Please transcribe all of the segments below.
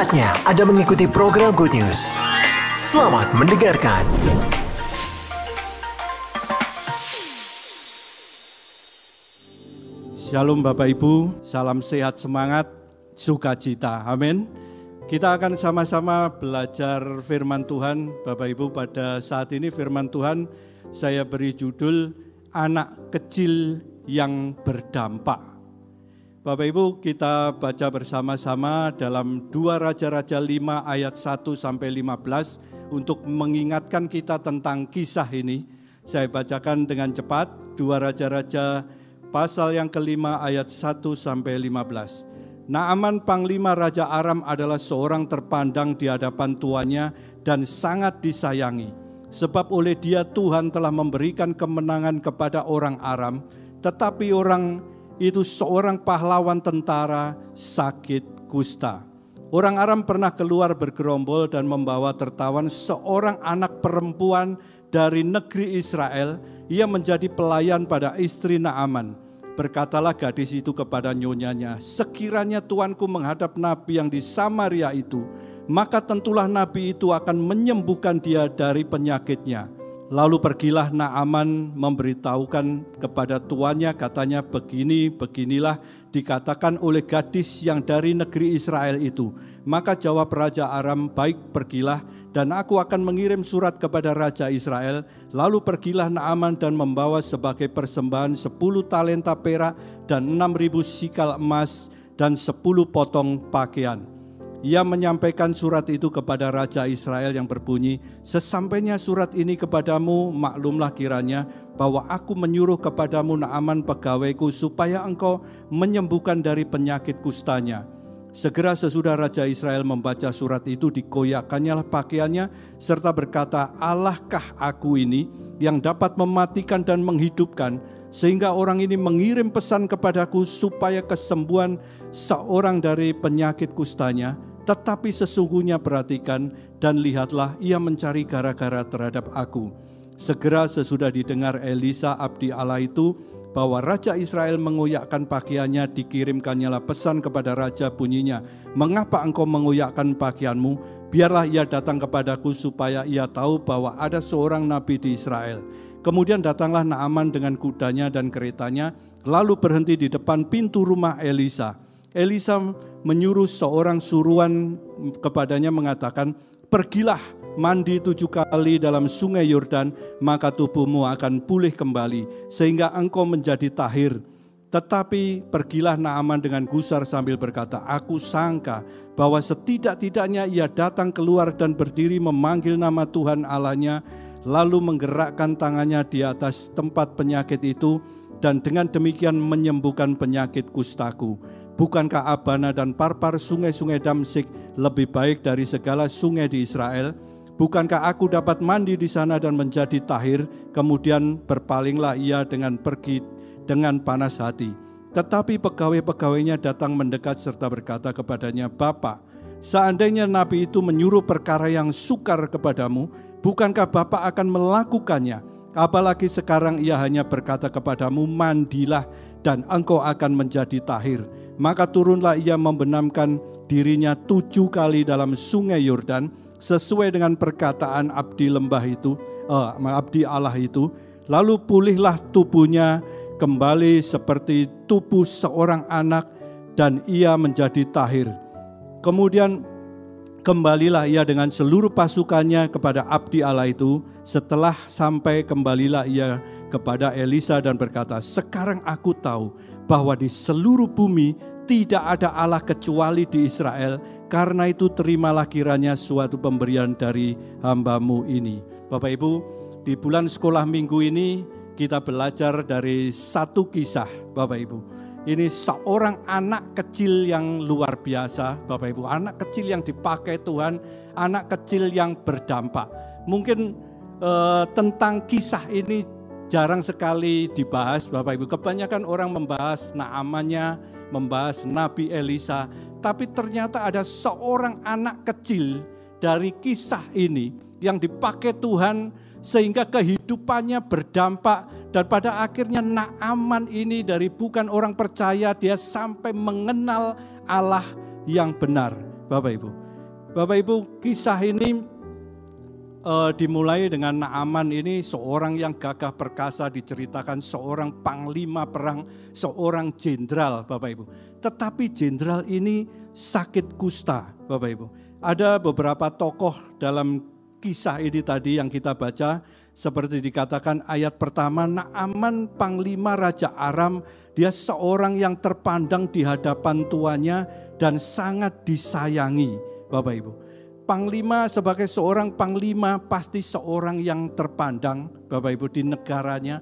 Saatnya Anda mengikuti program Good News. Selamat mendengarkan. Shalom Bapak Ibu, salam sehat semangat, sukacita. Amin. Kita akan sama-sama belajar firman Tuhan. Bapak Ibu pada saat ini firman Tuhan saya beri judul Anak Kecil yang Berdampak. Bapak Ibu kita baca bersama-sama dalam 2 Raja-Raja 5 ayat 1 sampai 15 untuk mengingatkan kita tentang kisah ini. Saya bacakan dengan cepat 2 Raja-Raja pasal yang kelima ayat 1 sampai 15. Naaman Panglima Raja Aram adalah seorang terpandang di hadapan tuannya dan sangat disayangi. Sebab oleh dia Tuhan telah memberikan kemenangan kepada orang Aram, tetapi orang itu seorang pahlawan tentara sakit kusta. Orang Aram pernah keluar bergerombol dan membawa tertawan seorang anak perempuan dari negeri Israel. Ia menjadi pelayan pada istri Naaman Berkatalah gadis itu kepada nyonyanya, sekiranya tuanku menghadap nabi yang di Samaria itu, maka tentulah nabi itu akan menyembuhkan dia dari penyakitnya. Lalu pergilah Naaman memberitahukan kepada tuannya katanya begini beginilah dikatakan oleh gadis yang dari negeri Israel itu. Maka jawab Raja Aram, baik pergilah dan aku akan mengirim surat kepada Raja Israel. Lalu pergilah Naaman dan membawa sebagai persembahan sepuluh talenta perak dan enam ribu sikal emas dan sepuluh potong pakaian. Ia menyampaikan surat itu kepada Raja Israel yang berbunyi, Sesampainya surat ini kepadamu, maklumlah kiranya bahwa aku menyuruh kepadamu Naaman pegawaiku supaya engkau menyembuhkan dari penyakit kustanya. Segera sesudah Raja Israel membaca surat itu dikoyakkannya pakaiannya serta berkata, Allahkah aku ini yang dapat mematikan dan menghidupkan sehingga orang ini mengirim pesan kepadaku supaya kesembuhan seorang dari penyakit kustanya tetapi sesungguhnya perhatikan dan lihatlah ia mencari gara-gara terhadap aku. Segera sesudah didengar Elisa abdi Allah itu bahwa Raja Israel mengoyakkan pakaiannya dikirimkannya pesan kepada Raja bunyinya, mengapa engkau mengoyakkan pakaianmu? Biarlah ia datang kepadaku supaya ia tahu bahwa ada seorang nabi di Israel. Kemudian datanglah Naaman dengan kudanya dan keretanya, lalu berhenti di depan pintu rumah Elisa. Elisa menyuruh seorang suruhan kepadanya mengatakan, pergilah mandi tujuh kali dalam sungai Yordan, maka tubuhmu akan pulih kembali, sehingga engkau menjadi tahir. Tetapi pergilah Naaman dengan gusar sambil berkata, Aku sangka bahwa setidak-tidaknya ia datang keluar dan berdiri memanggil nama Tuhan Allahnya, lalu menggerakkan tangannya di atas tempat penyakit itu, dan dengan demikian menyembuhkan penyakit kustaku. Bukankah Abana dan Parpar sungai-sungai Damsik lebih baik dari segala sungai di Israel?' Bukankah aku dapat mandi di sana dan menjadi tahir? Kemudian berpalinglah ia dengan pergi dengan panas hati. Tetapi pegawai-pegawainya datang mendekat serta berkata kepadanya, Bapak, seandainya Nabi itu menyuruh perkara yang sukar kepadamu, bukankah Bapak akan melakukannya? Apalagi sekarang ia hanya berkata kepadamu, mandilah dan engkau akan menjadi tahir. Maka turunlah ia membenamkan dirinya tujuh kali dalam sungai Yordan, sesuai dengan perkataan abdi lembah itu, uh, abdi Allah itu, lalu pulihlah tubuhnya kembali seperti tubuh seorang anak dan ia menjadi tahir. Kemudian kembalilah ia dengan seluruh pasukannya kepada abdi Allah itu. Setelah sampai kembalilah ia kepada Elisa dan berkata, "Sekarang aku tahu bahwa di seluruh bumi tidak ada Allah kecuali di Israel, karena itu terimalah kiranya suatu pemberian dari hambamu ini. Bapak Ibu, di bulan sekolah minggu ini kita belajar dari satu kisah Bapak Ibu. Ini seorang anak kecil yang luar biasa Bapak Ibu. Anak kecil yang dipakai Tuhan, anak kecil yang berdampak. Mungkin eh, tentang kisah ini jarang sekali dibahas Bapak Ibu. Kebanyakan orang membahas naamannya, membahas Nabi Elisa, tapi ternyata ada seorang anak kecil dari kisah ini yang dipakai Tuhan sehingga kehidupannya berdampak dan pada akhirnya Naaman ini dari bukan orang percaya dia sampai mengenal Allah yang benar. Bapak Ibu, Bapak Ibu, kisah ini uh, dimulai dengan Naaman ini seorang yang gagah perkasa diceritakan seorang panglima perang, seorang jenderal Bapak Ibu. Tetapi jenderal ini sakit kusta Bapak Ibu. Ada beberapa tokoh dalam kisah ini tadi yang kita baca seperti dikatakan ayat pertama Naaman panglima raja Aram dia seorang yang terpandang di hadapan tuannya dan sangat disayangi Bapak Ibu panglima sebagai seorang panglima pasti seorang yang terpandang. Bapak Ibu di negaranya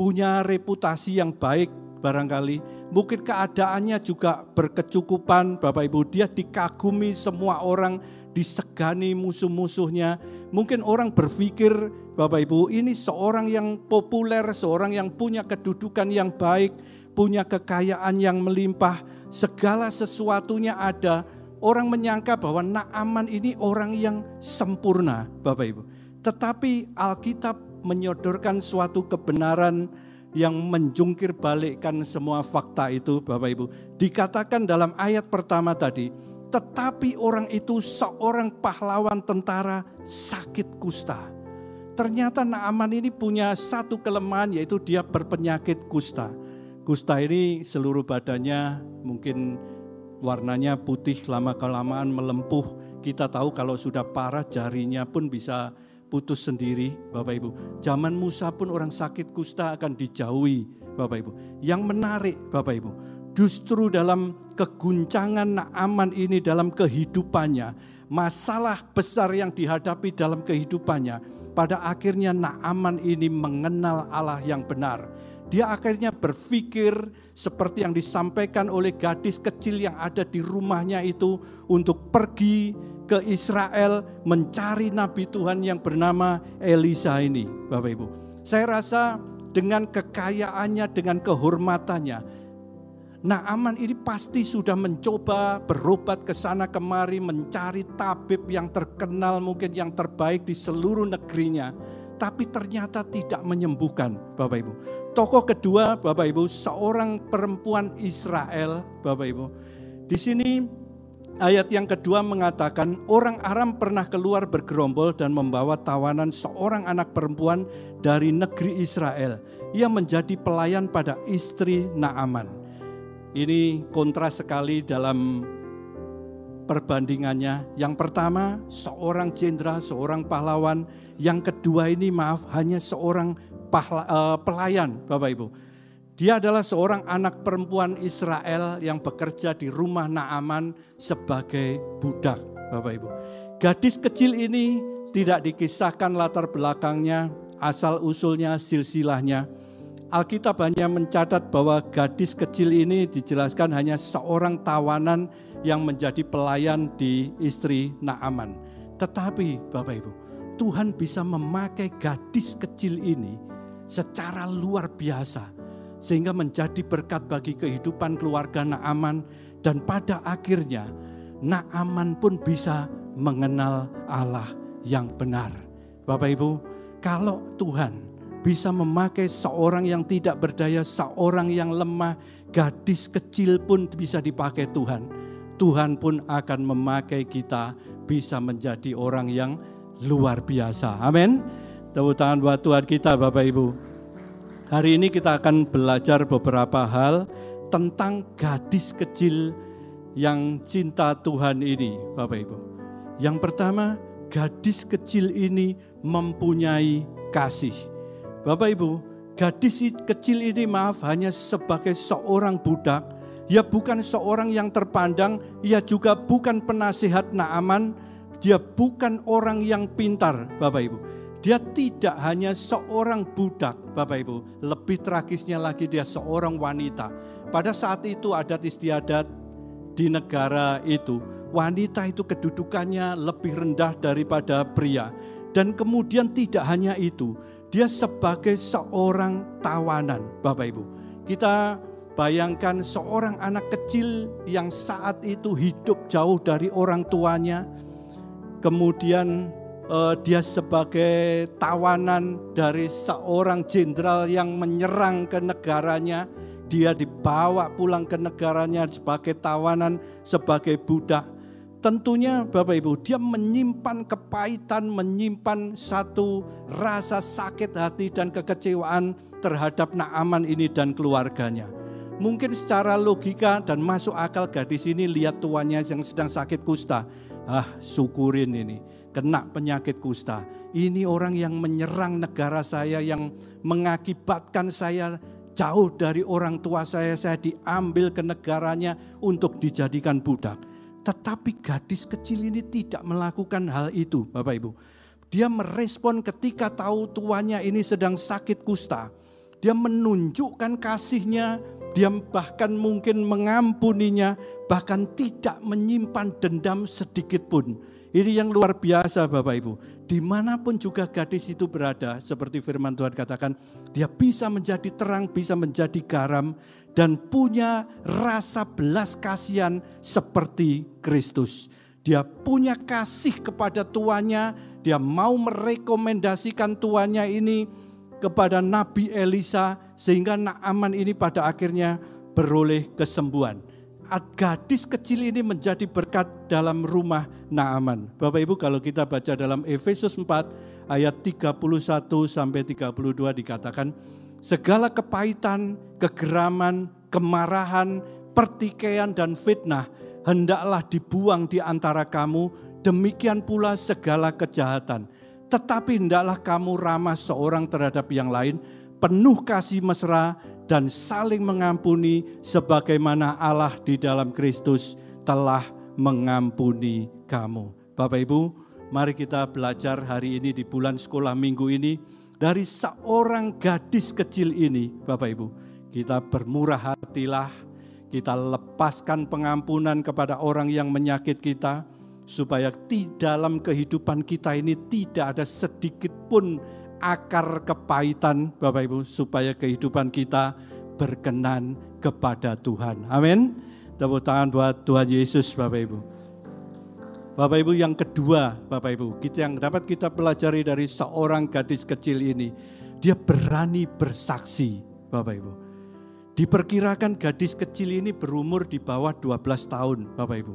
punya reputasi yang baik barangkali. Mungkin keadaannya juga berkecukupan Bapak Ibu. Dia dikagumi semua orang disegani musuh-musuhnya. Mungkin orang berpikir Bapak Ibu ini seorang yang populer seorang yang punya kedudukan yang baik punya kekayaan yang melimpah. Segala sesuatunya ada orang menyangka bahwa Naaman ini orang yang sempurna, Bapak Ibu. Tetapi Alkitab menyodorkan suatu kebenaran yang menjungkir balikkan semua fakta itu, Bapak Ibu. Dikatakan dalam ayat pertama tadi, tetapi orang itu seorang pahlawan tentara sakit kusta. Ternyata Naaman ini punya satu kelemahan yaitu dia berpenyakit kusta. Kusta ini seluruh badannya mungkin warnanya putih lama-kelamaan melempuh. Kita tahu kalau sudah parah jarinya pun bisa putus sendiri Bapak Ibu. Zaman Musa pun orang sakit kusta akan dijauhi Bapak Ibu. Yang menarik Bapak Ibu, justru dalam keguncangan Naaman ini dalam kehidupannya, masalah besar yang dihadapi dalam kehidupannya, pada akhirnya Naaman ini mengenal Allah yang benar dia akhirnya berpikir seperti yang disampaikan oleh gadis kecil yang ada di rumahnya itu untuk pergi ke Israel mencari nabi Tuhan yang bernama Elisa ini, Bapak Ibu. Saya rasa dengan kekayaannya, dengan kehormatannya, Naaman ini pasti sudah mencoba berobat ke sana kemari mencari tabib yang terkenal mungkin yang terbaik di seluruh negerinya tapi ternyata tidak menyembuhkan Bapak Ibu. Tokoh kedua Bapak Ibu, seorang perempuan Israel Bapak Ibu. Di sini ayat yang kedua mengatakan orang Aram pernah keluar bergerombol dan membawa tawanan seorang anak perempuan dari negeri Israel. Ia menjadi pelayan pada istri Naaman. Ini kontras sekali dalam perbandingannya. Yang pertama, seorang jenderal, seorang pahlawan yang kedua ini maaf hanya seorang pahla, uh, pelayan Bapak Ibu. Dia adalah seorang anak perempuan Israel yang bekerja di rumah Naaman sebagai budak Bapak Ibu. Gadis kecil ini tidak dikisahkan latar belakangnya, asal usulnya, silsilahnya. Alkitab hanya mencatat bahwa gadis kecil ini dijelaskan hanya seorang tawanan yang menjadi pelayan di istri Naaman. Tetapi Bapak Ibu, Tuhan bisa memakai gadis kecil ini secara luar biasa sehingga menjadi berkat bagi kehidupan keluarga Naaman dan pada akhirnya Naaman pun bisa mengenal Allah yang benar. Bapak Ibu, kalau Tuhan bisa memakai seorang yang tidak berdaya, seorang yang lemah, gadis kecil pun bisa dipakai Tuhan. Tuhan pun akan memakai kita bisa menjadi orang yang luar biasa. Amin. Tepuk tangan buat Tuhan kita Bapak Ibu. Hari ini kita akan belajar beberapa hal tentang gadis kecil yang cinta Tuhan ini Bapak Ibu. Yang pertama, gadis kecil ini mempunyai kasih. Bapak Ibu, gadis kecil ini maaf hanya sebagai seorang budak, ia bukan seorang yang terpandang, ia juga bukan penasihat Naaman, dia bukan orang yang pintar, Bapak Ibu. Dia tidak hanya seorang budak, Bapak Ibu. Lebih tragisnya lagi dia seorang wanita. Pada saat itu adat istiadat di negara itu, wanita itu kedudukannya lebih rendah daripada pria. Dan kemudian tidak hanya itu, dia sebagai seorang tawanan, Bapak Ibu. Kita bayangkan seorang anak kecil yang saat itu hidup jauh dari orang tuanya, kemudian uh, dia sebagai tawanan dari seorang jenderal yang menyerang ke negaranya, dia dibawa pulang ke negaranya sebagai tawanan, sebagai budak. Tentunya Bapak Ibu, dia menyimpan kepahitan, menyimpan satu rasa sakit hati dan kekecewaan terhadap Naaman ini dan keluarganya. Mungkin secara logika dan masuk akal gadis ini lihat tuannya yang sedang sakit kusta. Ah, syukurin ini, kena penyakit kusta. Ini orang yang menyerang negara saya, yang mengakibatkan saya jauh dari orang tua saya, saya diambil ke negaranya untuk dijadikan budak tetapi gadis kecil ini tidak melakukan hal itu, Bapak Ibu. Dia merespon ketika tahu tuannya ini sedang sakit kusta. Dia menunjukkan kasihnya, dia bahkan mungkin mengampuninya, bahkan tidak menyimpan dendam sedikit pun. Ini yang luar biasa Bapak Ibu. Di mana pun juga gadis itu berada, seperti firman Tuhan katakan, dia bisa menjadi terang, bisa menjadi garam, dan punya rasa belas kasihan seperti Kristus. Dia punya kasih kepada tuannya, dia mau merekomendasikan tuannya ini kepada Nabi Elisa sehingga Naaman ini pada akhirnya beroleh kesembuhan. Gadis kecil ini menjadi berkat dalam rumah Naaman. Bapak Ibu kalau kita baca dalam Efesus 4 ayat 31 sampai 32 dikatakan segala kepahitan, kegeraman, kemarahan, pertikaian dan fitnah hendaklah dibuang di antara kamu, demikian pula segala kejahatan. Tetapi hendaklah kamu ramah seorang terhadap yang lain, penuh kasih mesra dan saling mengampuni sebagaimana Allah di dalam Kristus telah mengampuni kamu. Bapak Ibu, mari kita belajar hari ini di bulan sekolah minggu ini dari seorang gadis kecil ini, Bapak Ibu. Kita bermurah hatilah, kita lepaskan pengampunan kepada orang yang menyakit kita, supaya di dalam kehidupan kita ini tidak ada sedikit pun akar kepahitan, Bapak Ibu, supaya kehidupan kita berkenan kepada Tuhan. Amin. Tepuk tangan buat Tuhan Yesus, Bapak Ibu. Bapak Ibu yang kedua, Bapak Ibu, kita yang dapat kita pelajari dari seorang gadis kecil ini, dia berani bersaksi, Bapak Ibu. Diperkirakan gadis kecil ini berumur di bawah 12 tahun, Bapak Ibu.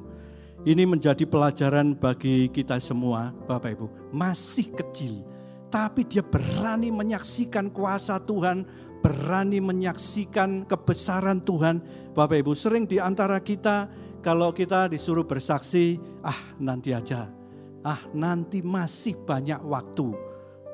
Ini menjadi pelajaran bagi kita semua, Bapak Ibu. Masih kecil, tapi dia berani menyaksikan kuasa Tuhan, berani menyaksikan kebesaran Tuhan. Bapak Ibu, sering di antara kita kalau kita disuruh bersaksi, ah nanti aja, ah nanti masih banyak waktu.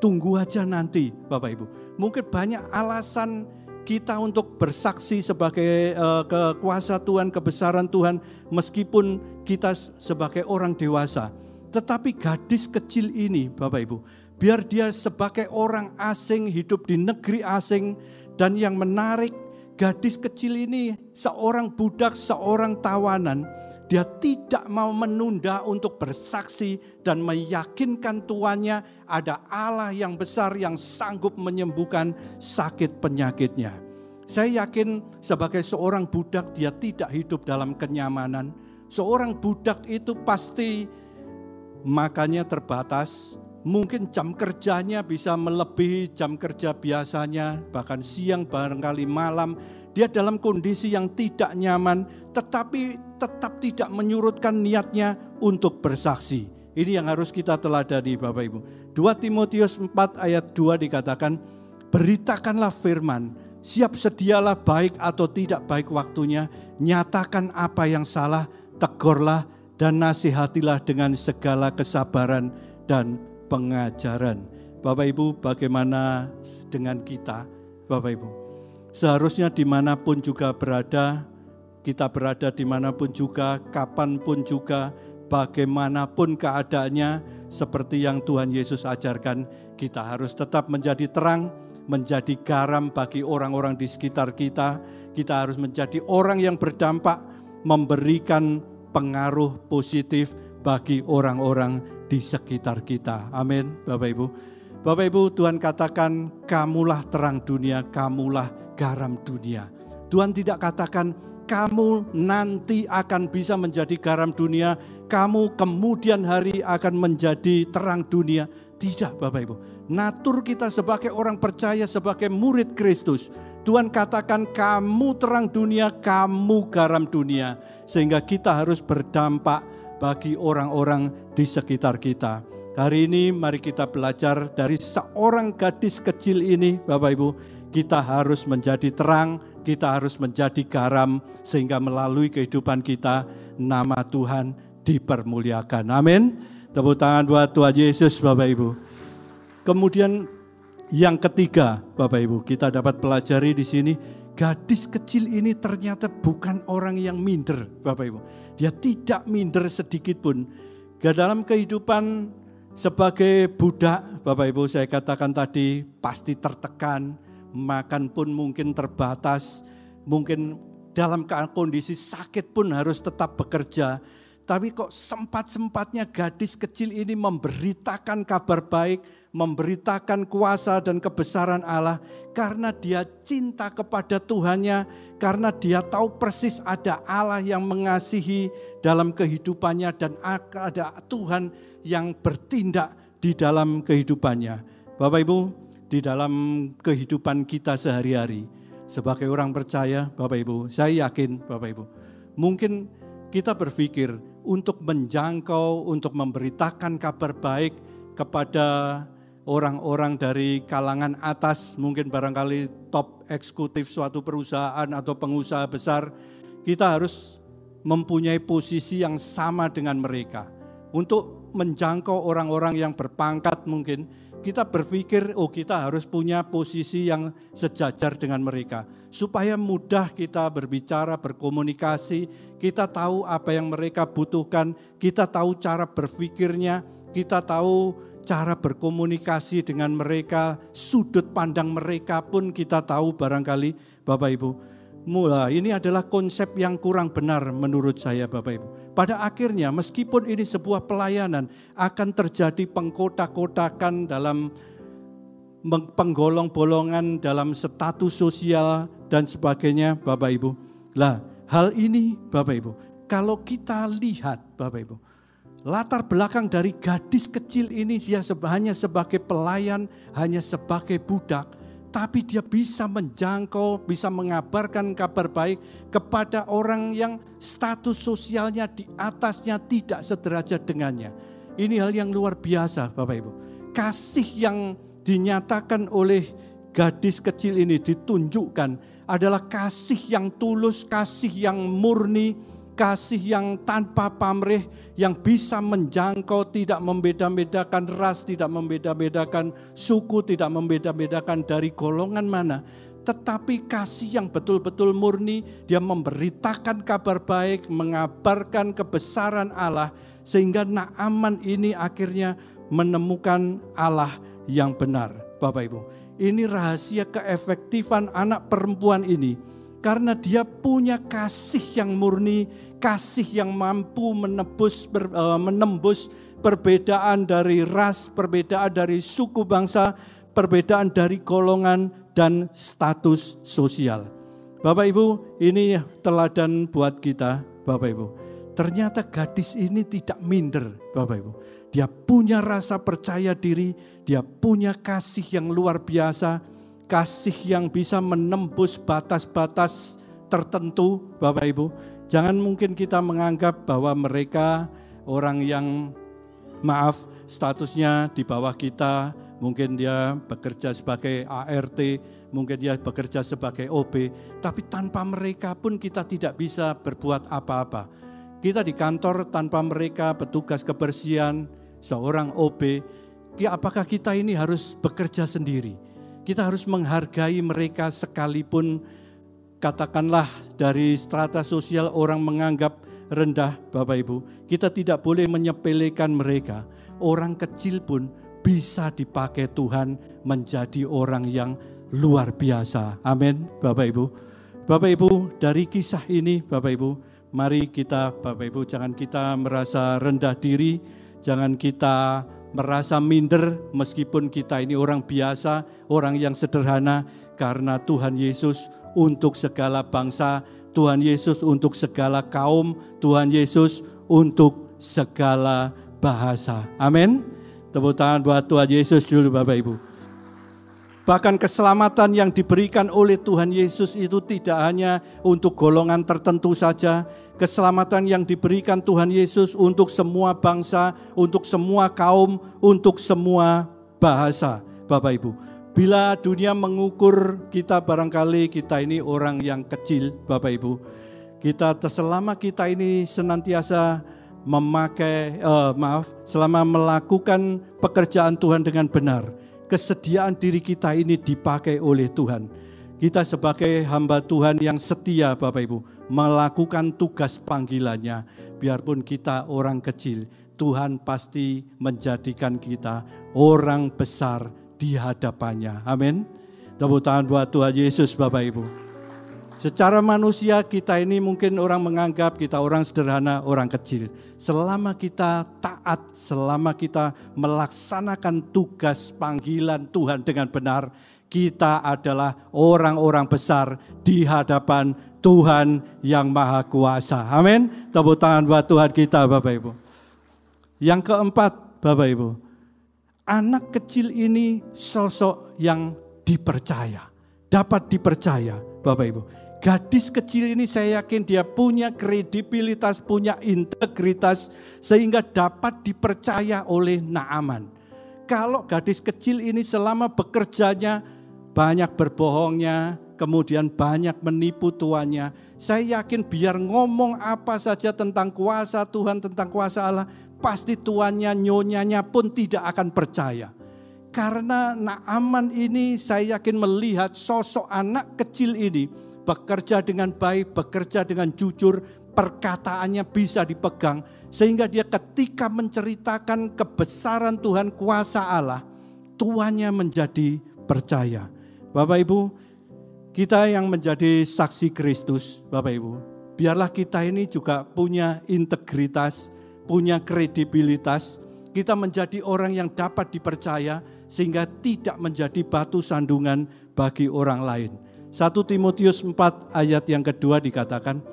Tunggu aja nanti Bapak Ibu. Mungkin banyak alasan kita untuk bersaksi sebagai uh, kekuasa Tuhan, kebesaran Tuhan, meskipun kita sebagai orang dewasa. Tetapi gadis kecil ini Bapak Ibu, biar dia sebagai orang asing hidup di negeri asing dan yang menarik gadis kecil ini seorang budak, seorang tawanan, dia tidak mau menunda untuk bersaksi dan meyakinkan tuannya ada Allah yang besar yang sanggup menyembuhkan sakit penyakitnya. Saya yakin sebagai seorang budak dia tidak hidup dalam kenyamanan. Seorang budak itu pasti makannya terbatas, mungkin jam kerjanya bisa melebihi jam kerja biasanya, bahkan siang barangkali malam. Dia dalam kondisi yang tidak nyaman, tetapi tetap tidak menyurutkan niatnya untuk bersaksi. Ini yang harus kita teladani Bapak Ibu. 2 Timotius 4 ayat 2 dikatakan, Beritakanlah firman, siap sedialah baik atau tidak baik waktunya, nyatakan apa yang salah, tegurlah dan nasihatilah dengan segala kesabaran dan pengajaran. Bapak Ibu bagaimana dengan kita Bapak Ibu? Seharusnya di mana pun juga berada, kita berada di mana pun juga, kapan pun juga, bagaimanapun keadaannya, seperti yang Tuhan Yesus ajarkan, kita harus tetap menjadi terang, menjadi garam bagi orang-orang di sekitar kita. Kita harus menjadi orang yang berdampak, memberikan pengaruh positif bagi orang-orang di sekitar kita. Amin, Bapak Ibu. Bapak Ibu, Tuhan katakan, "Kamulah terang dunia, kamulah garam dunia." Tuhan tidak katakan, "Kamu nanti akan bisa menjadi garam dunia, kamu kemudian hari akan menjadi terang dunia." Tidak, Bapak Ibu. Natur kita sebagai orang percaya, sebagai murid Kristus, Tuhan katakan, "Kamu terang dunia, kamu garam dunia," sehingga kita harus berdampak bagi orang-orang di sekitar kita. Hari ini mari kita belajar dari seorang gadis kecil ini Bapak Ibu. Kita harus menjadi terang, kita harus menjadi garam sehingga melalui kehidupan kita nama Tuhan dipermuliakan. Amin. Tepuk tangan buat Tuhan Yesus Bapak Ibu. Kemudian yang ketiga Bapak Ibu, kita dapat pelajari di sini gadis kecil ini ternyata bukan orang yang minder Bapak Ibu. Dia tidak minder sedikit pun. Dalam kehidupan sebagai budak, Bapak Ibu saya katakan tadi pasti tertekan, makan pun mungkin terbatas, mungkin dalam kondisi sakit pun harus tetap bekerja. Tapi kok sempat-sempatnya gadis kecil ini memberitakan kabar baik, memberitakan kuasa dan kebesaran Allah karena dia cinta kepada Tuhannya, karena dia tahu persis ada Allah yang mengasihi dalam kehidupannya dan ada Tuhan yang bertindak di dalam kehidupannya. Bapak Ibu, di dalam kehidupan kita sehari-hari sebagai orang percaya, Bapak Ibu, saya yakin Bapak Ibu, mungkin kita berpikir untuk menjangkau, untuk memberitakan kabar baik kepada orang-orang dari kalangan atas, mungkin barangkali top eksekutif suatu perusahaan atau pengusaha besar, kita harus mempunyai posisi yang sama dengan mereka. Untuk menjangkau orang-orang yang berpangkat mungkin, kita berpikir, oh kita harus punya posisi yang sejajar dengan mereka. Supaya mudah kita berbicara, berkomunikasi, kita tahu apa yang mereka butuhkan, kita tahu cara berpikirnya, kita tahu cara berkomunikasi dengan mereka, sudut pandang mereka pun kita tahu barangkali Bapak Ibu. Mula ini adalah konsep yang kurang benar menurut saya Bapak Ibu. Pada akhirnya meskipun ini sebuah pelayanan akan terjadi pengkotak-kotakan dalam penggolong-bolongan dalam status sosial dan sebagainya Bapak Ibu. Lah hal ini Bapak Ibu kalau kita lihat Bapak Ibu latar belakang dari gadis kecil ini dia hanya sebagai pelayan, hanya sebagai budak, tapi dia bisa menjangkau, bisa mengabarkan kabar baik kepada orang yang status sosialnya di atasnya tidak sederajat dengannya. Ini hal yang luar biasa Bapak Ibu. Kasih yang dinyatakan oleh gadis kecil ini ditunjukkan adalah kasih yang tulus, kasih yang murni, kasih yang tanpa pamrih, yang bisa menjangkau, tidak membeda-bedakan ras, tidak membeda-bedakan suku, tidak membeda-bedakan dari golongan mana. Tetapi kasih yang betul-betul murni, dia memberitakan kabar baik, mengabarkan kebesaran Allah, sehingga Naaman ini akhirnya menemukan Allah yang benar. Bapak Ibu, ini rahasia keefektifan anak perempuan ini karena dia punya kasih yang murni, kasih yang mampu menebus uh, menembus perbedaan dari ras, perbedaan dari suku bangsa, perbedaan dari golongan dan status sosial. Bapak Ibu, ini teladan buat kita, Bapak Ibu. Ternyata gadis ini tidak minder, Bapak Ibu. Dia punya rasa percaya diri, dia punya kasih yang luar biasa, kasih yang bisa menembus batas-batas tertentu, Bapak Ibu Jangan mungkin kita menganggap bahwa mereka orang yang maaf statusnya di bawah kita, mungkin dia bekerja sebagai ART, mungkin dia bekerja sebagai OB, tapi tanpa mereka pun kita tidak bisa berbuat apa-apa. Kita di kantor tanpa mereka petugas kebersihan, seorang OB, ya apakah kita ini harus bekerja sendiri? Kita harus menghargai mereka sekalipun katakanlah dari strata sosial orang menganggap rendah Bapak Ibu. Kita tidak boleh menyepelekan mereka. Orang kecil pun bisa dipakai Tuhan menjadi orang yang luar biasa. Amin Bapak Ibu. Bapak Ibu dari kisah ini Bapak Ibu mari kita Bapak Ibu jangan kita merasa rendah diri. Jangan kita merasa minder meskipun kita ini orang biasa, orang yang sederhana karena Tuhan Yesus untuk segala bangsa, Tuhan Yesus untuk segala kaum, Tuhan Yesus untuk segala bahasa. Amin. Tepuk tangan buat Tuhan Yesus dulu Bapak Ibu. Bahkan keselamatan yang diberikan oleh Tuhan Yesus itu tidak hanya untuk golongan tertentu saja, keselamatan yang diberikan Tuhan Yesus untuk semua bangsa, untuk semua kaum, untuk semua bahasa, Bapak Ibu. Bila dunia mengukur kita barangkali kita ini orang yang kecil, Bapak Ibu. Kita selama kita ini senantiasa memakai uh, maaf, selama melakukan pekerjaan Tuhan dengan benar kesediaan diri kita ini dipakai oleh Tuhan. Kita sebagai hamba Tuhan yang setia Bapak Ibu melakukan tugas panggilannya. Biarpun kita orang kecil, Tuhan pasti menjadikan kita orang besar di hadapannya. Amin. Tepuk tangan buat Tuhan Yesus Bapak Ibu. Secara manusia kita ini mungkin orang menganggap kita orang sederhana, orang kecil. Selama kita taat, selama kita melaksanakan tugas panggilan Tuhan dengan benar, kita adalah orang-orang besar di hadapan Tuhan yang Maha Kuasa. Amin. Tepuk tangan buat Tuhan kita Bapak Ibu. Yang keempat Bapak Ibu, anak kecil ini sosok yang dipercaya, dapat dipercaya Bapak Ibu Gadis kecil ini saya yakin dia punya kredibilitas, punya integritas sehingga dapat dipercaya oleh Naaman. Kalau gadis kecil ini selama bekerjanya banyak berbohongnya, kemudian banyak menipu tuannya, saya yakin biar ngomong apa saja tentang kuasa Tuhan, tentang kuasa Allah, pasti tuannya, nyonyanya pun tidak akan percaya. Karena Naaman ini saya yakin melihat sosok anak kecil ini bekerja dengan baik, bekerja dengan jujur, perkataannya bisa dipegang. Sehingga dia ketika menceritakan kebesaran Tuhan, kuasa Allah, tuannya menjadi percaya. Bapak Ibu, kita yang menjadi saksi Kristus, Bapak Ibu, biarlah kita ini juga punya integritas, punya kredibilitas, kita menjadi orang yang dapat dipercaya sehingga tidak menjadi batu sandungan bagi orang lain. 1 Timotius 4 ayat yang kedua dikatakan,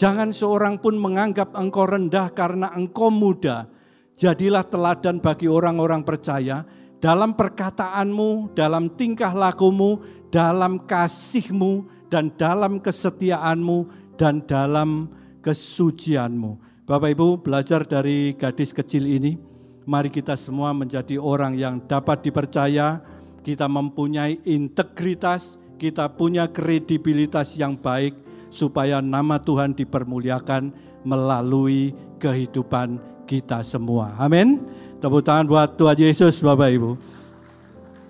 Jangan seorang pun menganggap engkau rendah karena engkau muda. Jadilah teladan bagi orang-orang percaya dalam perkataanmu, dalam tingkah lakumu, dalam kasihmu, dan dalam kesetiaanmu, dan dalam kesucianmu. Bapak Ibu belajar dari gadis kecil ini, mari kita semua menjadi orang yang dapat dipercaya, kita mempunyai integritas, kita punya kredibilitas yang baik supaya nama Tuhan dipermuliakan melalui kehidupan kita semua. Amin. Tepuk tangan buat Tuhan Yesus Bapak Ibu.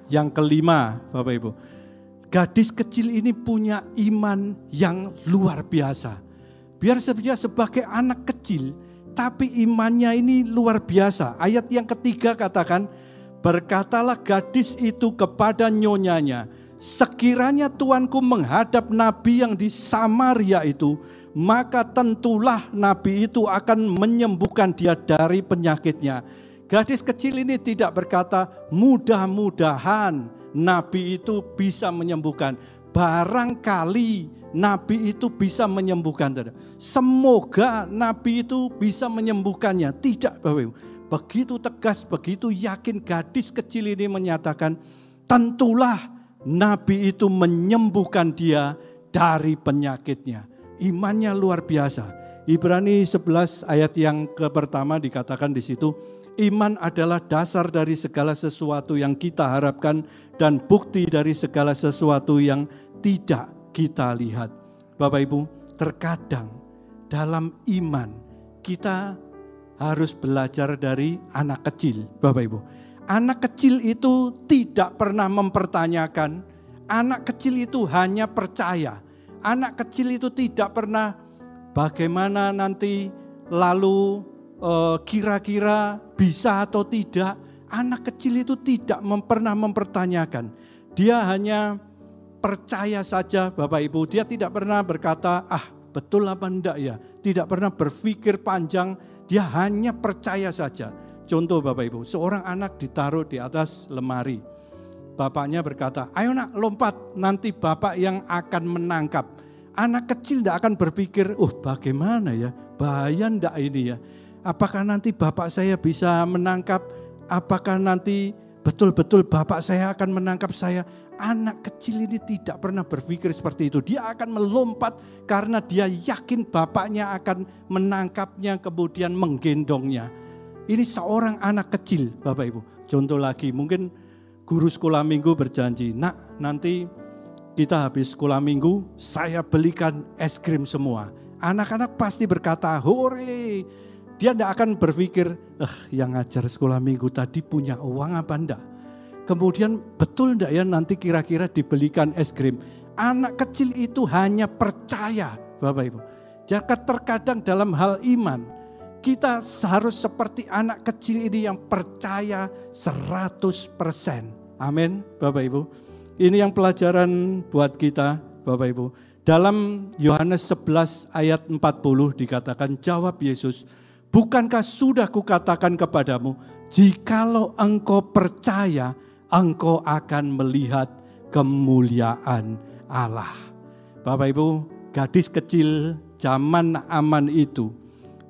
Yang kelima Bapak Ibu. Gadis kecil ini punya iman yang luar biasa. Biar sebenarnya sebagai anak kecil, tapi imannya ini luar biasa. Ayat yang ketiga katakan, berkatalah gadis itu kepada nyonyanya, sekiranya tuanku menghadap nabi yang di Samaria itu, maka tentulah nabi itu akan menyembuhkan dia dari penyakitnya. Gadis kecil ini tidak berkata, mudah-mudahan nabi itu bisa menyembuhkan. Barangkali nabi itu bisa menyembuhkan. Semoga nabi itu bisa menyembuhkannya. Tidak, Bapak Ibu. Begitu tegas, begitu yakin gadis kecil ini menyatakan, tentulah Nabi itu menyembuhkan dia dari penyakitnya. Imannya luar biasa. Ibrani 11 ayat yang ke pertama dikatakan di situ, iman adalah dasar dari segala sesuatu yang kita harapkan dan bukti dari segala sesuatu yang tidak kita lihat. Bapak Ibu, terkadang dalam iman kita harus belajar dari anak kecil, Bapak Ibu Anak kecil itu tidak pernah mempertanyakan, anak kecil itu hanya percaya. Anak kecil itu tidak pernah bagaimana nanti lalu eh, kira-kira bisa atau tidak. Anak kecil itu tidak pernah mempertanyakan. Dia hanya percaya saja Bapak Ibu. Dia tidak pernah berkata, ah betul apa enggak ya. Tidak pernah berpikir panjang, dia hanya percaya saja. Contoh Bapak Ibu, seorang anak ditaruh di atas lemari. Bapaknya berkata, ayo nak lompat, nanti bapak yang akan menangkap. Anak kecil tidak akan berpikir, oh bagaimana ya, bahaya ndak ini ya. Apakah nanti bapak saya bisa menangkap, apakah nanti betul-betul bapak saya akan menangkap saya. Anak kecil ini tidak pernah berpikir seperti itu. Dia akan melompat karena dia yakin bapaknya akan menangkapnya kemudian menggendongnya. Ini seorang anak kecil Bapak Ibu. Contoh lagi mungkin guru sekolah minggu berjanji, nak nanti kita habis sekolah minggu saya belikan es krim semua. Anak-anak pasti berkata, hore. Dia tidak akan berpikir, eh yang ngajar sekolah minggu tadi punya uang apa enggak? Kemudian betul enggak ya nanti kira-kira dibelikan es krim. Anak kecil itu hanya percaya Bapak Ibu. Jika terkadang dalam hal iman, kita harus seperti anak kecil ini yang percaya 100%. Amin Bapak Ibu. Ini yang pelajaran buat kita Bapak Ibu. Dalam Yohanes 11 ayat 40 dikatakan jawab Yesus, Bukankah sudah kukatakan kepadamu, jikalau engkau percaya, engkau akan melihat kemuliaan Allah. Bapak Ibu, gadis kecil zaman aman itu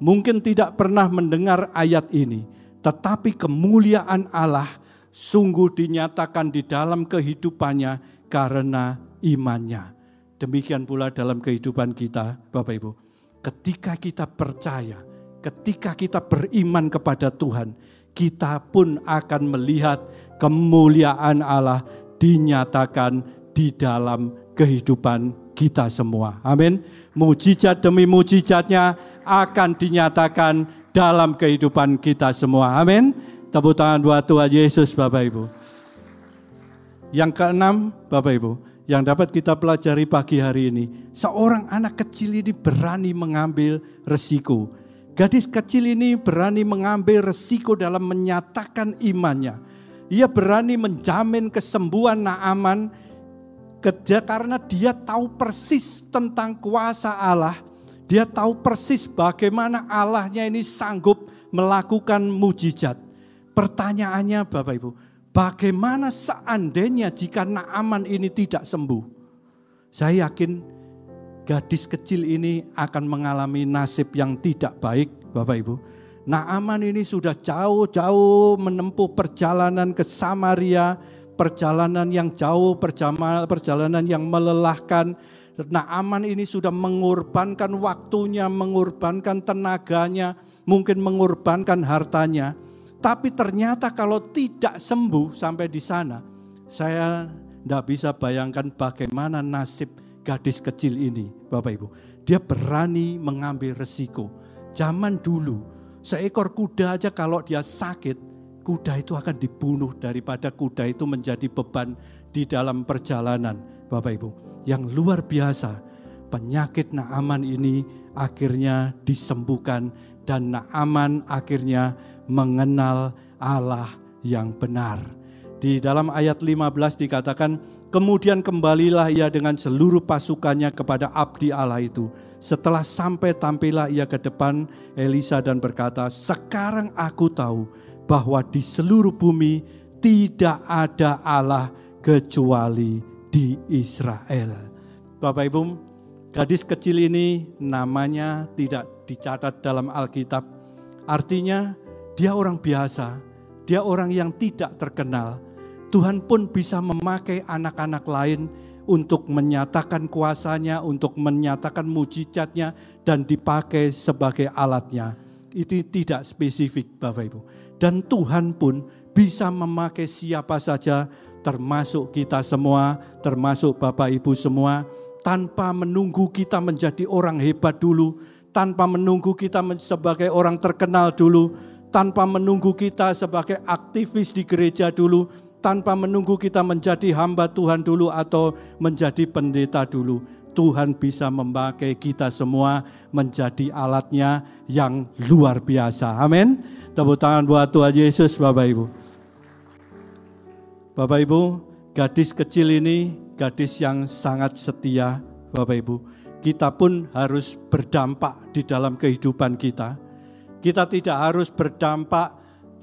mungkin tidak pernah mendengar ayat ini, tetapi kemuliaan Allah sungguh dinyatakan di dalam kehidupannya karena imannya. Demikian pula dalam kehidupan kita, Bapak Ibu. Ketika kita percaya, ketika kita beriman kepada Tuhan, kita pun akan melihat kemuliaan Allah dinyatakan di dalam kehidupan kita semua. Amin. Mujizat demi mujizatnya akan dinyatakan dalam kehidupan kita semua. Amin. Tepuk tangan buat Tuhan Yesus Bapak Ibu. Yang keenam Bapak Ibu, yang dapat kita pelajari pagi hari ini. Seorang anak kecil ini berani mengambil resiko. Gadis kecil ini berani mengambil resiko dalam menyatakan imannya. Ia berani menjamin kesembuhan Naaman karena dia tahu persis tentang kuasa Allah. Dia tahu persis bagaimana Allahnya ini sanggup melakukan mujizat. Pertanyaannya Bapak Ibu, bagaimana seandainya jika Naaman ini tidak sembuh? Saya yakin gadis kecil ini akan mengalami nasib yang tidak baik Bapak Ibu. Naaman ini sudah jauh-jauh menempuh perjalanan ke Samaria, perjalanan yang jauh, perjalanan yang melelahkan. Naaman ini sudah mengorbankan waktunya, mengorbankan tenaganya, mungkin mengorbankan hartanya. Tapi ternyata kalau tidak sembuh sampai di sana, saya tidak bisa bayangkan bagaimana nasib gadis kecil ini, Bapak Ibu. Dia berani mengambil resiko. Zaman dulu, seekor kuda aja kalau dia sakit, kuda itu akan dibunuh daripada kuda itu menjadi beban di dalam perjalanan, Bapak Ibu. Yang luar biasa, penyakit Naaman ini akhirnya disembuhkan dan Naaman akhirnya mengenal Allah yang benar. Di dalam ayat 15 dikatakan, kemudian kembalilah ia dengan seluruh pasukannya kepada abdi Allah itu. Setelah sampai tampillah ia ke depan Elisa dan berkata, sekarang aku tahu bahwa di seluruh bumi tidak ada Allah kecuali di Israel. Bapak Ibu, gadis kecil ini namanya tidak dicatat dalam Alkitab. Artinya dia orang biasa, dia orang yang tidak terkenal, Tuhan pun bisa memakai anak-anak lain untuk menyatakan kuasanya, untuk menyatakan mujizatnya, dan dipakai sebagai alatnya. Itu tidak spesifik Bapak Ibu. Dan Tuhan pun bisa memakai siapa saja, termasuk kita semua, termasuk Bapak Ibu semua, tanpa menunggu kita menjadi orang hebat dulu, tanpa menunggu kita sebagai orang terkenal dulu, tanpa menunggu kita sebagai aktivis di gereja dulu, tanpa menunggu kita menjadi hamba Tuhan dulu atau menjadi pendeta dulu. Tuhan bisa memakai kita semua menjadi alatnya yang luar biasa. Amin. Tepuk tangan buat Tuhan Yesus Bapak Ibu. Bapak Ibu, gadis kecil ini gadis yang sangat setia Bapak Ibu. Kita pun harus berdampak di dalam kehidupan kita. Kita tidak harus berdampak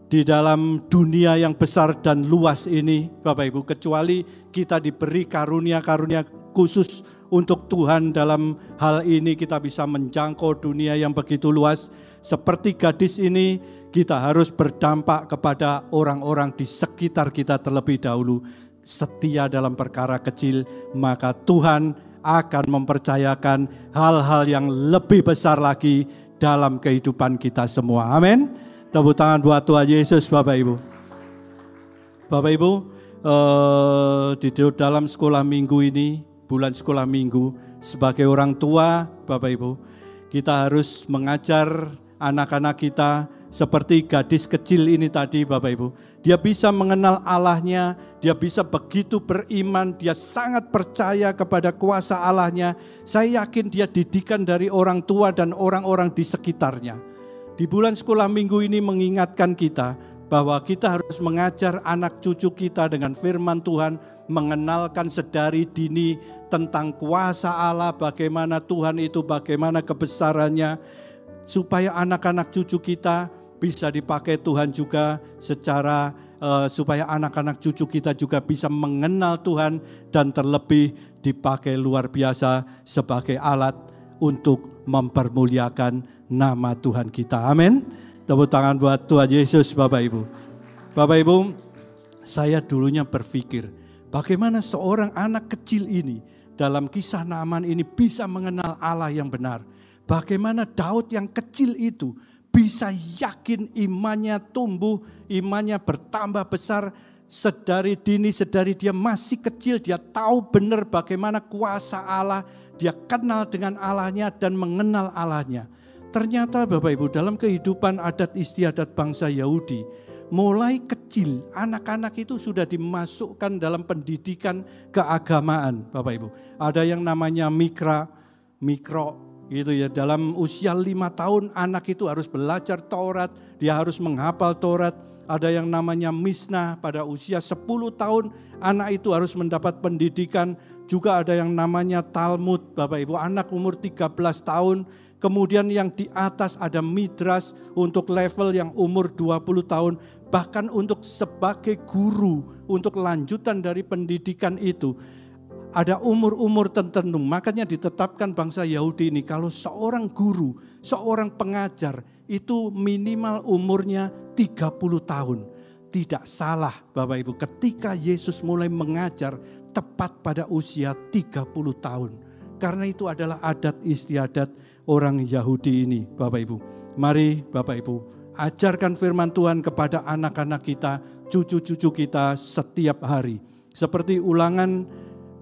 di dalam dunia yang besar dan luas ini, Bapak Ibu, kecuali kita diberi karunia-karunia khusus untuk Tuhan dalam hal ini kita bisa menjangkau dunia yang begitu luas. Seperti gadis ini, kita harus berdampak kepada orang-orang di sekitar kita terlebih dahulu. setia dalam perkara kecil, maka Tuhan akan mempercayakan hal-hal yang lebih besar lagi dalam kehidupan kita semua. Amin. Tepuk tangan buat Tuhan Yesus, Bapak Ibu. Bapak Ibu, eh, di dalam sekolah minggu ini, bulan sekolah minggu, sebagai orang tua, Bapak Ibu, kita harus mengajar anak-anak kita seperti gadis kecil ini tadi Bapak Ibu. Dia bisa mengenal Allahnya, dia bisa begitu beriman, dia sangat percaya kepada kuasa Allahnya. Saya yakin dia didikan dari orang tua dan orang-orang di sekitarnya. Di bulan sekolah minggu ini mengingatkan kita bahwa kita harus mengajar anak cucu kita dengan firman Tuhan, mengenalkan sedari dini tentang kuasa Allah, bagaimana Tuhan itu, bagaimana kebesarannya, supaya anak-anak cucu kita bisa dipakai Tuhan juga secara uh, supaya anak-anak cucu kita juga bisa mengenal Tuhan dan terlebih dipakai luar biasa sebagai alat untuk mempermuliakan nama Tuhan kita. Amin. Tepuk tangan buat Tuhan Yesus Bapak Ibu. Bapak Ibu, saya dulunya berpikir bagaimana seorang anak kecil ini dalam kisah Naaman ini bisa mengenal Allah yang benar. Bagaimana Daud yang kecil itu bisa yakin imannya tumbuh, imannya bertambah besar sedari dini, sedari dia masih kecil, dia tahu benar bagaimana kuasa Allah, dia kenal dengan Allahnya dan mengenal Allahnya. Ternyata Bapak Ibu dalam kehidupan adat istiadat bangsa Yahudi, mulai kecil anak-anak itu sudah dimasukkan dalam pendidikan keagamaan Bapak Ibu. Ada yang namanya mikra, mikro, gitu ya dalam usia lima tahun anak itu harus belajar Taurat dia harus menghafal Taurat ada yang namanya misnah pada usia 10 tahun anak itu harus mendapat pendidikan juga ada yang namanya Talmud Bapak Ibu anak umur 13 tahun kemudian yang di atas ada midras untuk level yang umur 20 tahun bahkan untuk sebagai guru untuk lanjutan dari pendidikan itu ada umur-umur tertentu. Makanya ditetapkan bangsa Yahudi ini kalau seorang guru, seorang pengajar itu minimal umurnya 30 tahun. Tidak salah Bapak Ibu ketika Yesus mulai mengajar tepat pada usia 30 tahun. Karena itu adalah adat istiadat orang Yahudi ini Bapak Ibu. Mari Bapak Ibu ajarkan firman Tuhan kepada anak-anak kita, cucu-cucu kita setiap hari. Seperti ulangan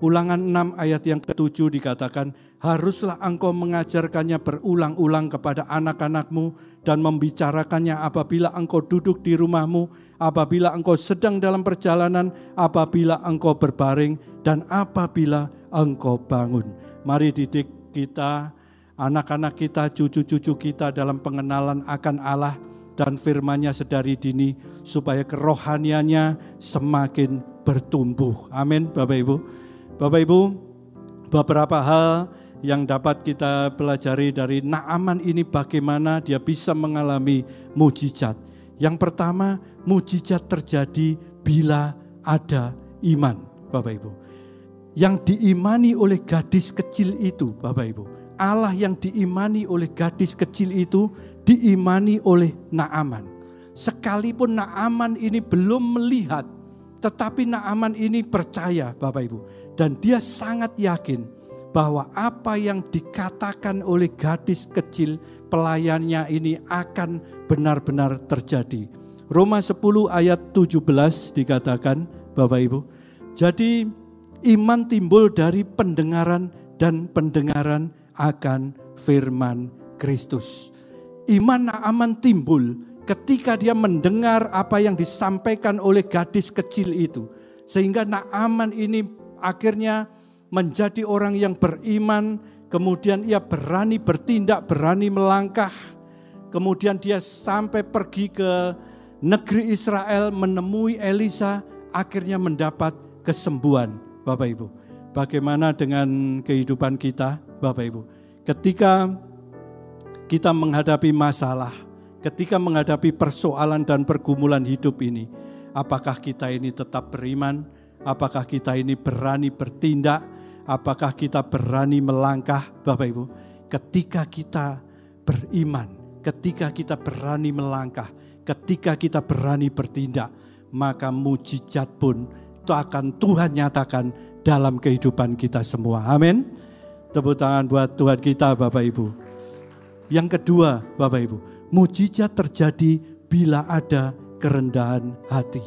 Ulangan 6 ayat yang ketujuh dikatakan, haruslah engkau mengajarkannya berulang-ulang kepada anak-anakmu dan membicarakannya apabila engkau duduk di rumahmu, apabila engkau sedang dalam perjalanan, apabila engkau berbaring, dan apabila engkau bangun. Mari didik kita, anak-anak kita, cucu-cucu kita dalam pengenalan akan Allah dan firman-Nya sedari dini supaya kerohaniannya semakin bertumbuh. Amin Bapak Ibu. Bapak Ibu, beberapa hal yang dapat kita pelajari dari Naaman ini bagaimana dia bisa mengalami mujizat. Yang pertama, mujizat terjadi bila ada iman, Bapak Ibu. Yang diimani oleh gadis kecil itu, Bapak Ibu. Allah yang diimani oleh gadis kecil itu diimani oleh Naaman. Sekalipun Naaman ini belum melihat, tetapi Naaman ini percaya, Bapak Ibu dan dia sangat yakin bahwa apa yang dikatakan oleh gadis kecil pelayannya ini akan benar-benar terjadi. Roma 10 ayat 17 dikatakan Bapak Ibu. Jadi iman timbul dari pendengaran dan pendengaran akan firman Kristus. Iman aman timbul ketika dia mendengar apa yang disampaikan oleh gadis kecil itu. Sehingga Naaman ini akhirnya menjadi orang yang beriman, kemudian ia berani bertindak, berani melangkah. Kemudian dia sampai pergi ke negeri Israel menemui Elisa, akhirnya mendapat kesembuhan. Bapak Ibu, bagaimana dengan kehidupan kita, Bapak Ibu? Ketika kita menghadapi masalah, ketika menghadapi persoalan dan pergumulan hidup ini, apakah kita ini tetap beriman Apakah kita ini berani bertindak? Apakah kita berani melangkah, Bapak Ibu? Ketika kita beriman, ketika kita berani melangkah, ketika kita berani bertindak, maka mujizat pun itu akan Tuhan nyatakan dalam kehidupan kita semua. Amin. Tepuk tangan buat Tuhan kita Bapak Ibu. Yang kedua Bapak Ibu, mujizat terjadi bila ada kerendahan hati.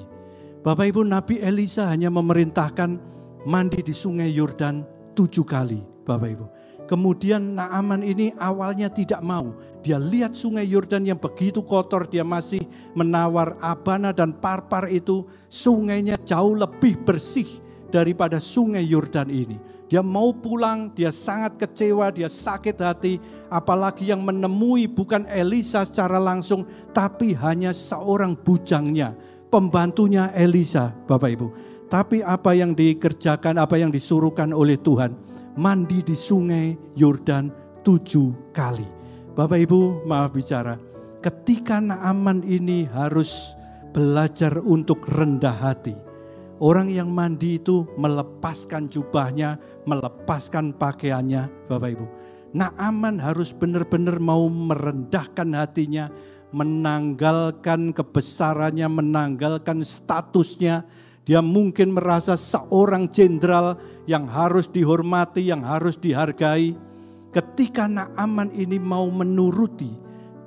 Bapak Ibu Nabi Elisa hanya memerintahkan mandi di sungai Yordan tujuh kali Bapak Ibu. Kemudian Naaman ini awalnya tidak mau. Dia lihat sungai Yordan yang begitu kotor, dia masih menawar Abana dan Parpar itu. Sungainya jauh lebih bersih daripada sungai Yordan ini. Dia mau pulang, dia sangat kecewa, dia sakit hati. Apalagi yang menemui bukan Elisa secara langsung, tapi hanya seorang bujangnya, pembantunya Elisa, Bapak Ibu. Tapi apa yang dikerjakan, apa yang disuruhkan oleh Tuhan, mandi di sungai Yordan tujuh kali. Bapak Ibu maaf bicara, ketika Naaman ini harus belajar untuk rendah hati. Orang yang mandi itu melepaskan jubahnya, melepaskan pakaiannya, Bapak Ibu. Naaman harus benar-benar mau merendahkan hatinya, menanggalkan kebesarannya, menanggalkan statusnya, dia mungkin merasa seorang jenderal yang harus dihormati, yang harus dihargai. Ketika Naaman ini mau menuruti,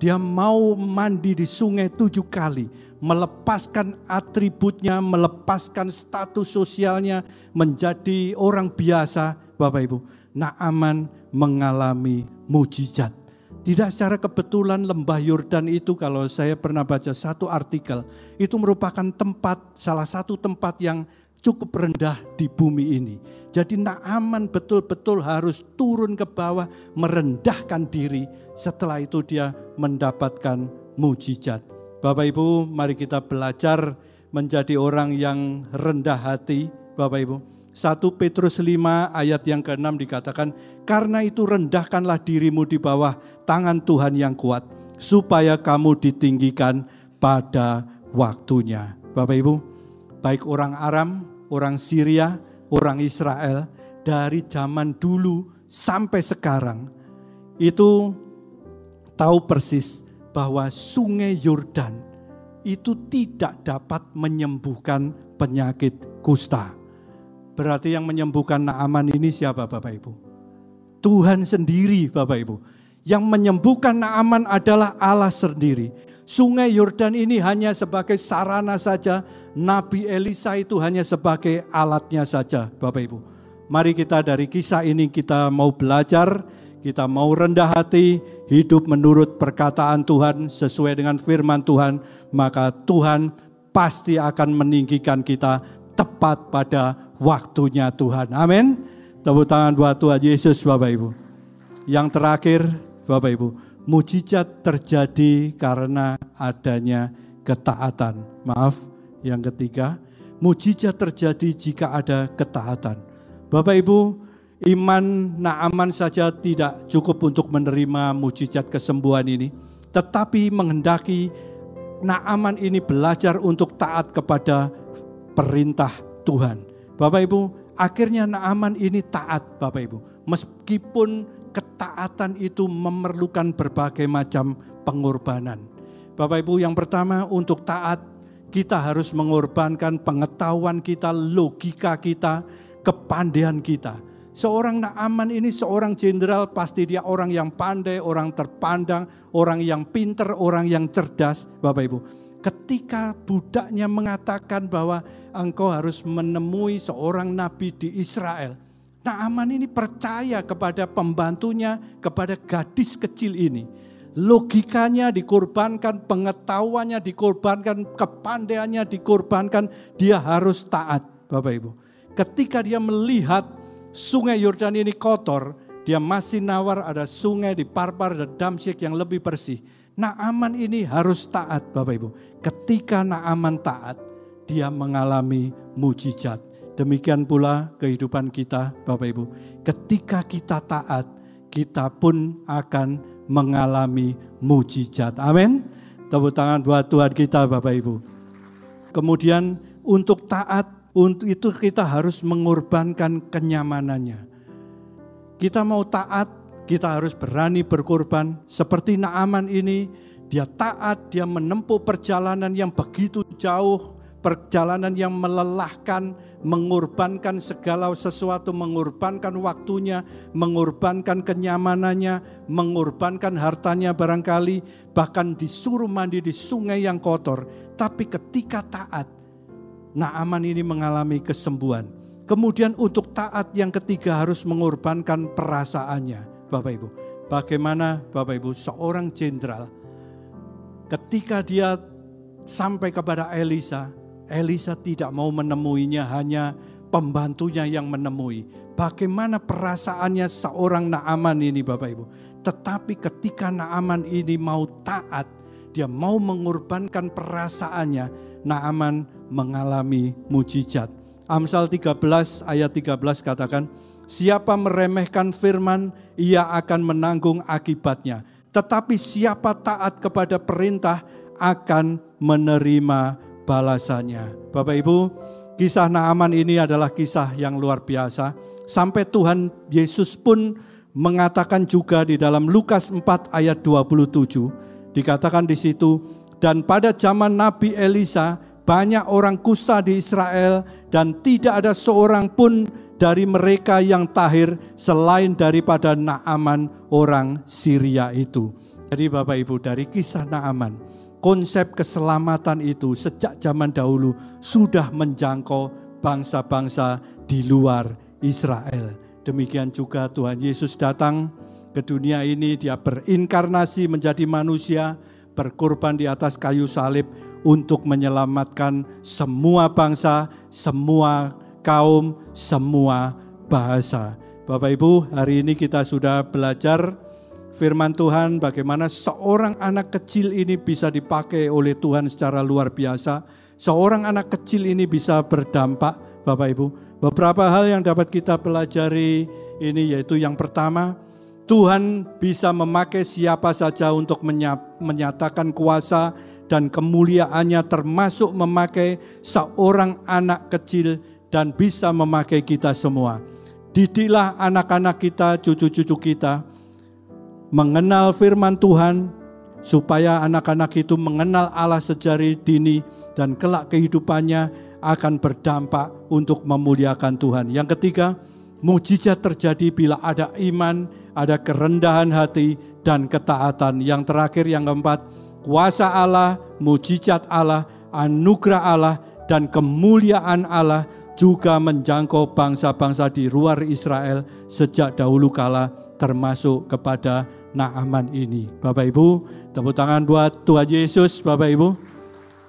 dia mau mandi di sungai tujuh kali, melepaskan atributnya, melepaskan status sosialnya, menjadi orang biasa, Bapak Ibu. Naaman mengalami mujizat. Tidak secara kebetulan lembah Yordan itu kalau saya pernah baca satu artikel, itu merupakan tempat, salah satu tempat yang cukup rendah di bumi ini. Jadi Naaman betul-betul harus turun ke bawah, merendahkan diri. Setelah itu dia mendapatkan mujizat. Bapak Ibu, mari kita belajar menjadi orang yang rendah hati, Bapak Ibu 1 Petrus 5 ayat yang ke-6 dikatakan, karena itu rendahkanlah dirimu di bawah tangan Tuhan yang kuat, supaya kamu ditinggikan pada waktunya. Bapak Ibu, baik orang Aram, orang Syria, orang Israel, dari zaman dulu sampai sekarang, itu tahu persis bahwa sungai Yordan itu tidak dapat menyembuhkan penyakit kusta Berarti yang menyembuhkan Naaman ini siapa Bapak Ibu? Tuhan sendiri Bapak Ibu. Yang menyembuhkan Naaman adalah Allah sendiri. Sungai Yordan ini hanya sebagai sarana saja. Nabi Elisa itu hanya sebagai alatnya saja Bapak Ibu. Mari kita dari kisah ini kita mau belajar, kita mau rendah hati, hidup menurut perkataan Tuhan sesuai dengan firman Tuhan, maka Tuhan pasti akan meninggikan kita tepat pada waktunya Tuhan. Amin. Tepuk tangan buat Tuhan Yesus Bapak Ibu. Yang terakhir Bapak Ibu, mujizat terjadi karena adanya ketaatan. Maaf, yang ketiga, mujizat terjadi jika ada ketaatan. Bapak Ibu, iman Naaman saja tidak cukup untuk menerima mujizat kesembuhan ini, tetapi menghendaki Naaman ini belajar untuk taat kepada perintah Tuhan. Bapak Ibu, akhirnya Naaman ini taat Bapak Ibu. Meskipun ketaatan itu memerlukan berbagai macam pengorbanan. Bapak Ibu yang pertama untuk taat kita harus mengorbankan pengetahuan kita, logika kita, kepandaian kita. Seorang Naaman ini seorang jenderal pasti dia orang yang pandai, orang terpandang, orang yang pinter, orang yang cerdas Bapak Ibu. Ketika budaknya mengatakan bahwa engkau harus menemui seorang nabi di Israel. Naaman ini percaya kepada pembantunya, kepada gadis kecil ini. Logikanya dikorbankan, pengetahuannya dikorbankan, kepandaiannya dikorbankan, dia harus taat Bapak Ibu. Ketika dia melihat sungai Yordan ini kotor, dia masih nawar ada sungai di Parpar dan Damsyik yang lebih bersih. Naaman ini harus taat Bapak Ibu. Ketika Naaman taat, dia mengalami mujizat. Demikian pula kehidupan kita Bapak Ibu. Ketika kita taat, kita pun akan mengalami mujizat. Amin. Tepuk tangan buat Tuhan kita Bapak Ibu. Kemudian untuk taat, untuk itu kita harus mengorbankan kenyamanannya. Kita mau taat, kita harus berani berkorban. Seperti Naaman ini, dia taat, dia menempuh perjalanan yang begitu jauh perjalanan yang melelahkan, mengorbankan segala sesuatu, mengorbankan waktunya, mengorbankan kenyamanannya, mengorbankan hartanya barangkali, bahkan disuruh mandi di sungai yang kotor. Tapi ketika taat, Naaman ini mengalami kesembuhan. Kemudian untuk taat yang ketiga harus mengorbankan perasaannya, Bapak Ibu. Bagaimana Bapak Ibu seorang jenderal ketika dia sampai kepada Elisa, Elisa tidak mau menemuinya, hanya pembantunya yang menemui. Bagaimana perasaannya seorang Naaman ini Bapak Ibu. Tetapi ketika Naaman ini mau taat, dia mau mengorbankan perasaannya, Naaman mengalami mujizat. Amsal 13 ayat 13 katakan, siapa meremehkan firman, ia akan menanggung akibatnya. Tetapi siapa taat kepada perintah akan menerima balasannya. Bapak Ibu, kisah Naaman ini adalah kisah yang luar biasa. Sampai Tuhan Yesus pun mengatakan juga di dalam Lukas 4 ayat 27, dikatakan di situ, dan pada zaman Nabi Elisa banyak orang kusta di Israel dan tidak ada seorang pun dari mereka yang tahir selain daripada Naaman orang Syria itu. Jadi Bapak Ibu dari kisah Naaman, konsep keselamatan itu sejak zaman dahulu sudah menjangkau bangsa-bangsa di luar Israel. Demikian juga Tuhan Yesus datang ke dunia ini, dia berinkarnasi menjadi manusia, berkorban di atas kayu salib untuk menyelamatkan semua bangsa, semua kaum, semua bahasa. Bapak Ibu, hari ini kita sudah belajar firman Tuhan bagaimana seorang anak kecil ini bisa dipakai oleh Tuhan secara luar biasa. Seorang anak kecil ini bisa berdampak, Bapak Ibu. Beberapa hal yang dapat kita pelajari ini yaitu yang pertama, Tuhan bisa memakai siapa saja untuk menyatakan kuasa dan kemuliaannya termasuk memakai seorang anak kecil dan bisa memakai kita semua. Didiklah anak-anak kita, cucu-cucu kita, mengenal firman Tuhan, supaya anak-anak itu mengenal Allah sejari dini dan kelak kehidupannya akan berdampak untuk memuliakan Tuhan. Yang ketiga, mujizat terjadi bila ada iman, ada kerendahan hati dan ketaatan. Yang terakhir yang keempat, kuasa Allah, mujizat Allah, anugerah Allah dan kemuliaan Allah juga menjangkau bangsa-bangsa di luar Israel sejak dahulu kala termasuk kepada Naaman ini. Bapak Ibu, tepuk tangan buat Tuhan Yesus, Bapak Ibu.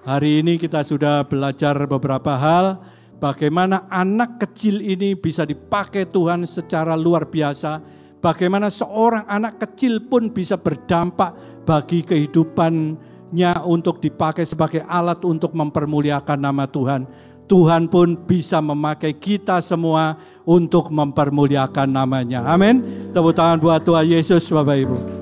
Hari ini kita sudah belajar beberapa hal bagaimana anak kecil ini bisa dipakai Tuhan secara luar biasa. Bagaimana seorang anak kecil pun bisa berdampak bagi kehidupannya untuk dipakai sebagai alat untuk mempermuliakan nama Tuhan. Tuhan pun bisa memakai kita semua untuk mempermuliakan namanya. Amin. Tepuk tangan buat Tuhan Yesus Bapak Ibu.